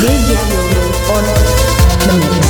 DJ Yodo on the mix.